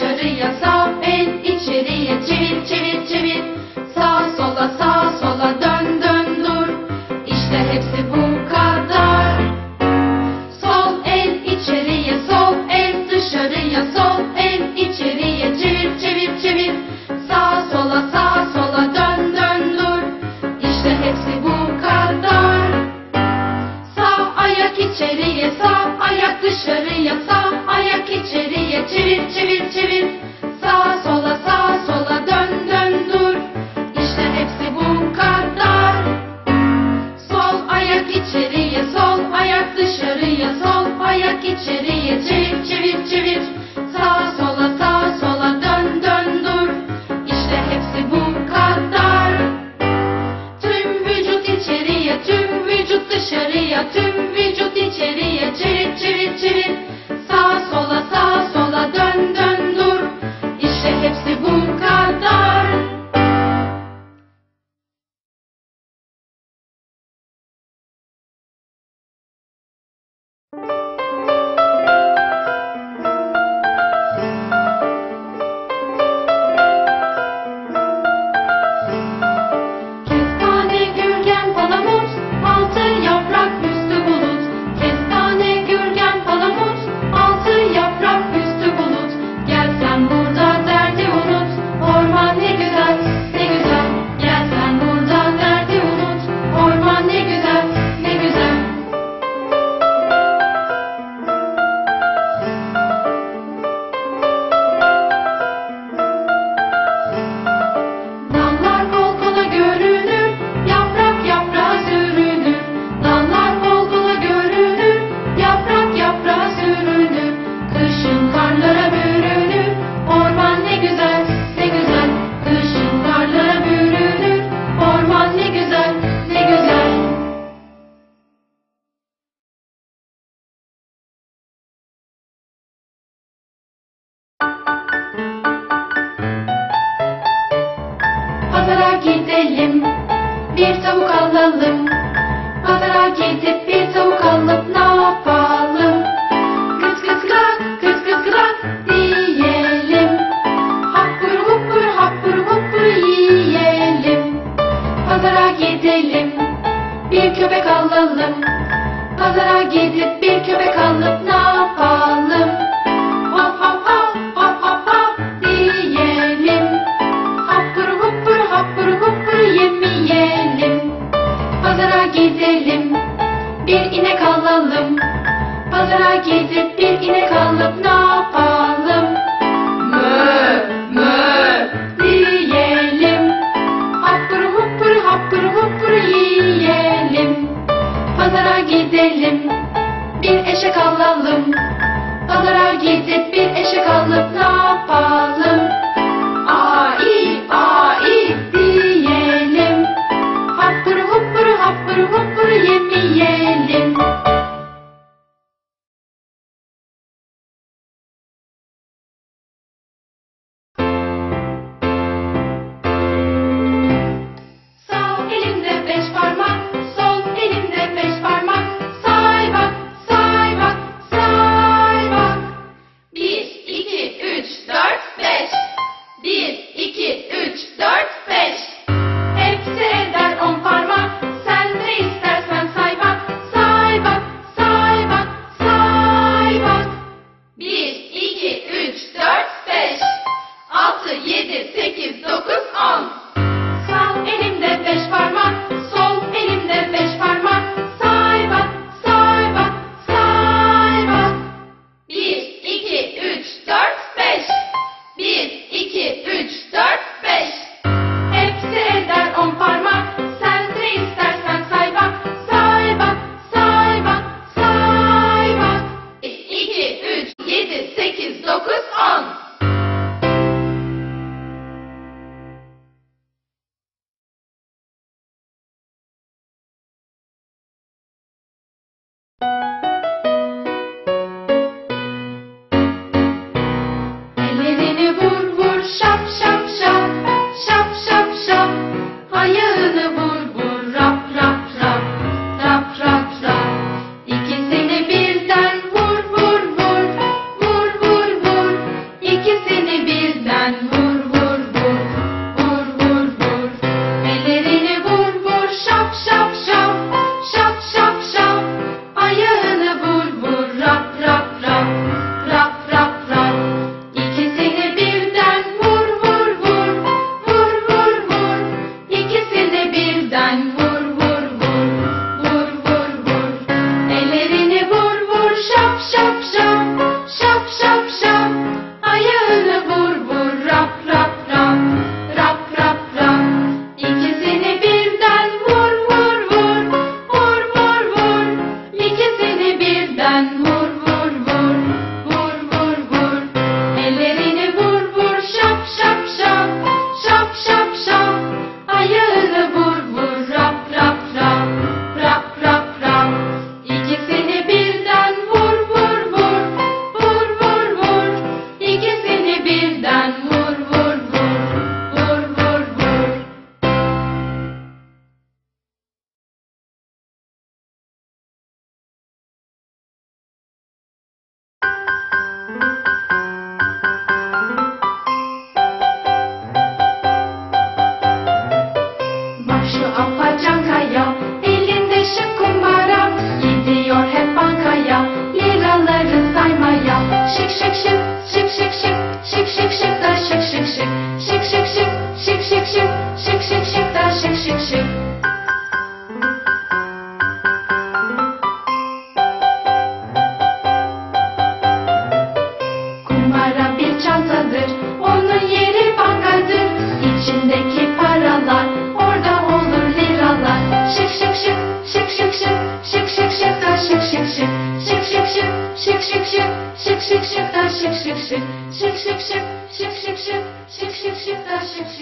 should be your.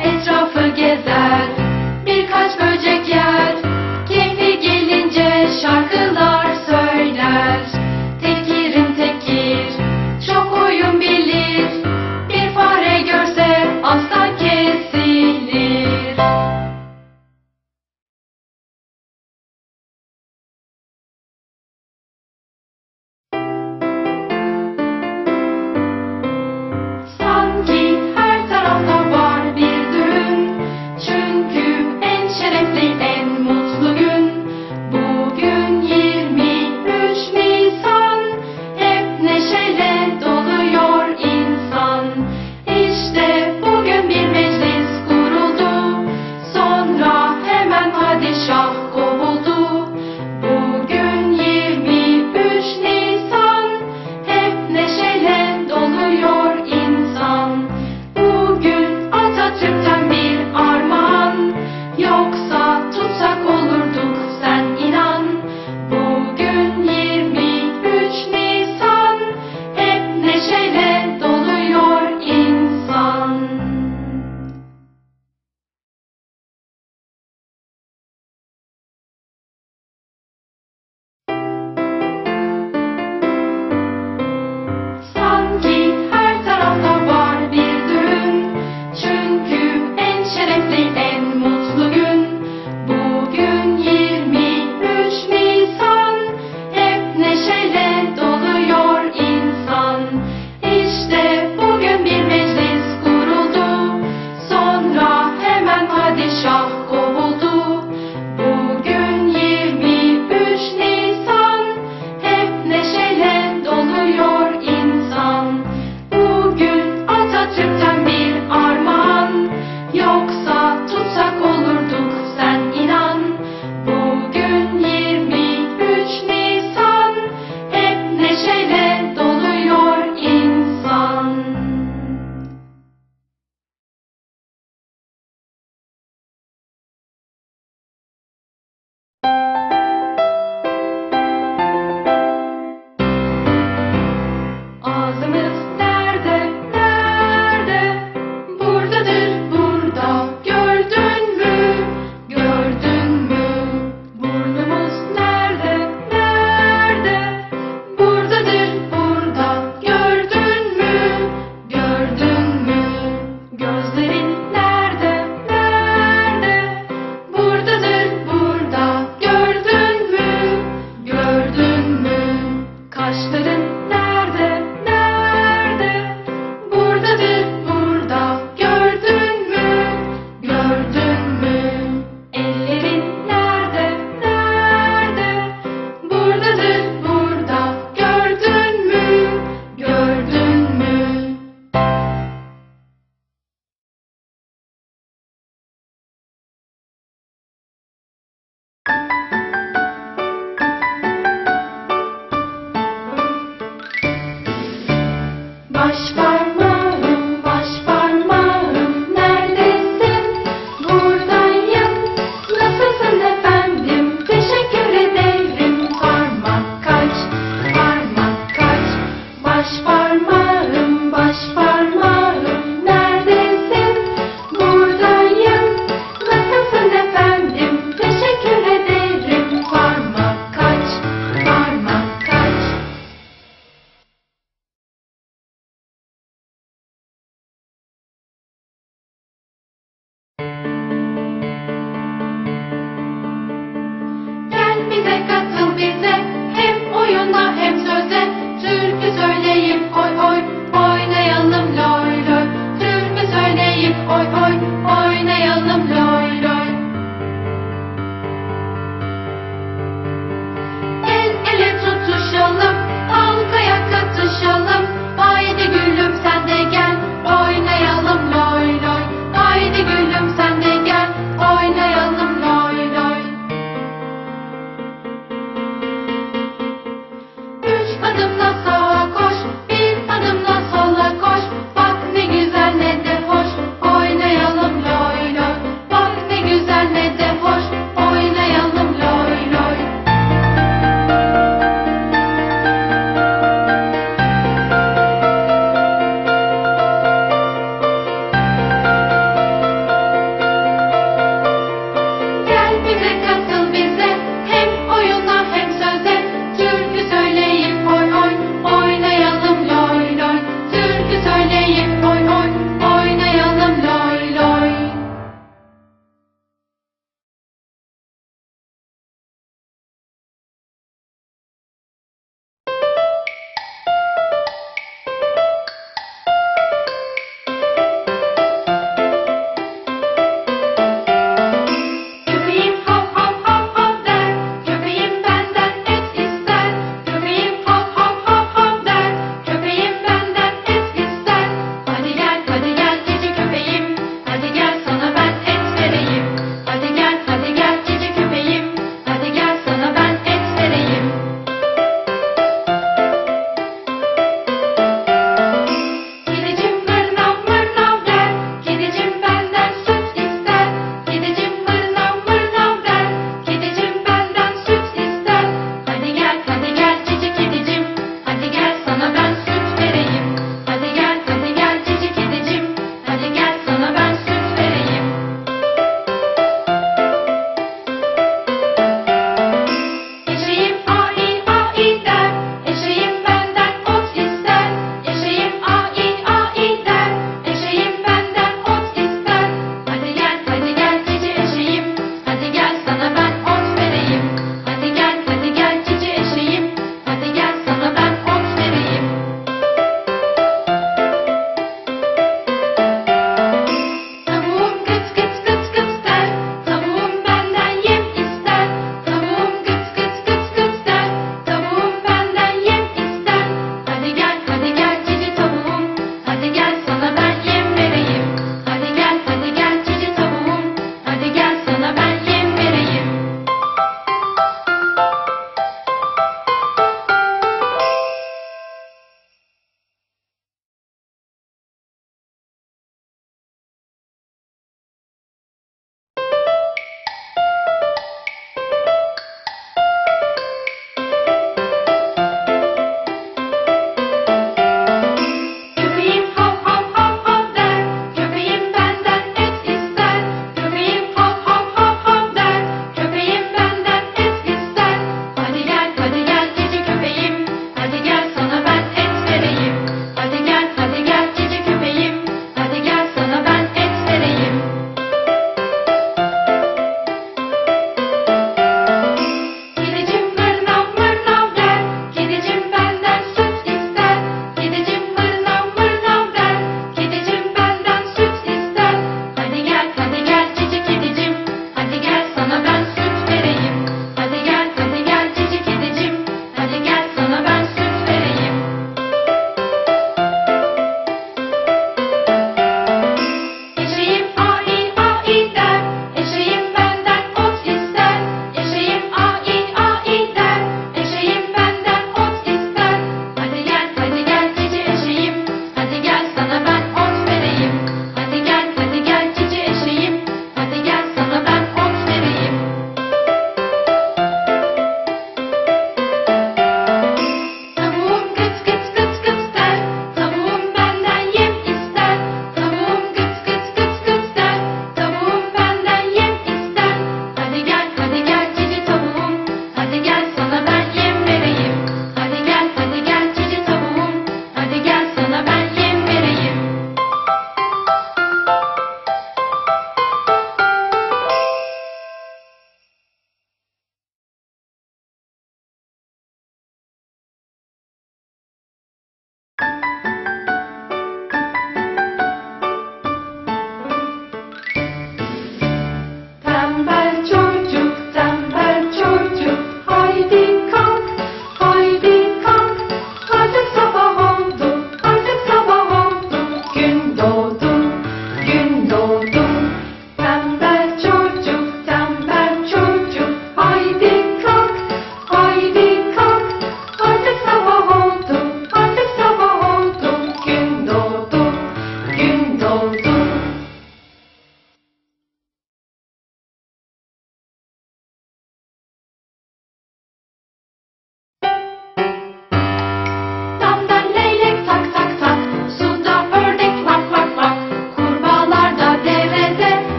Etrafı gezer.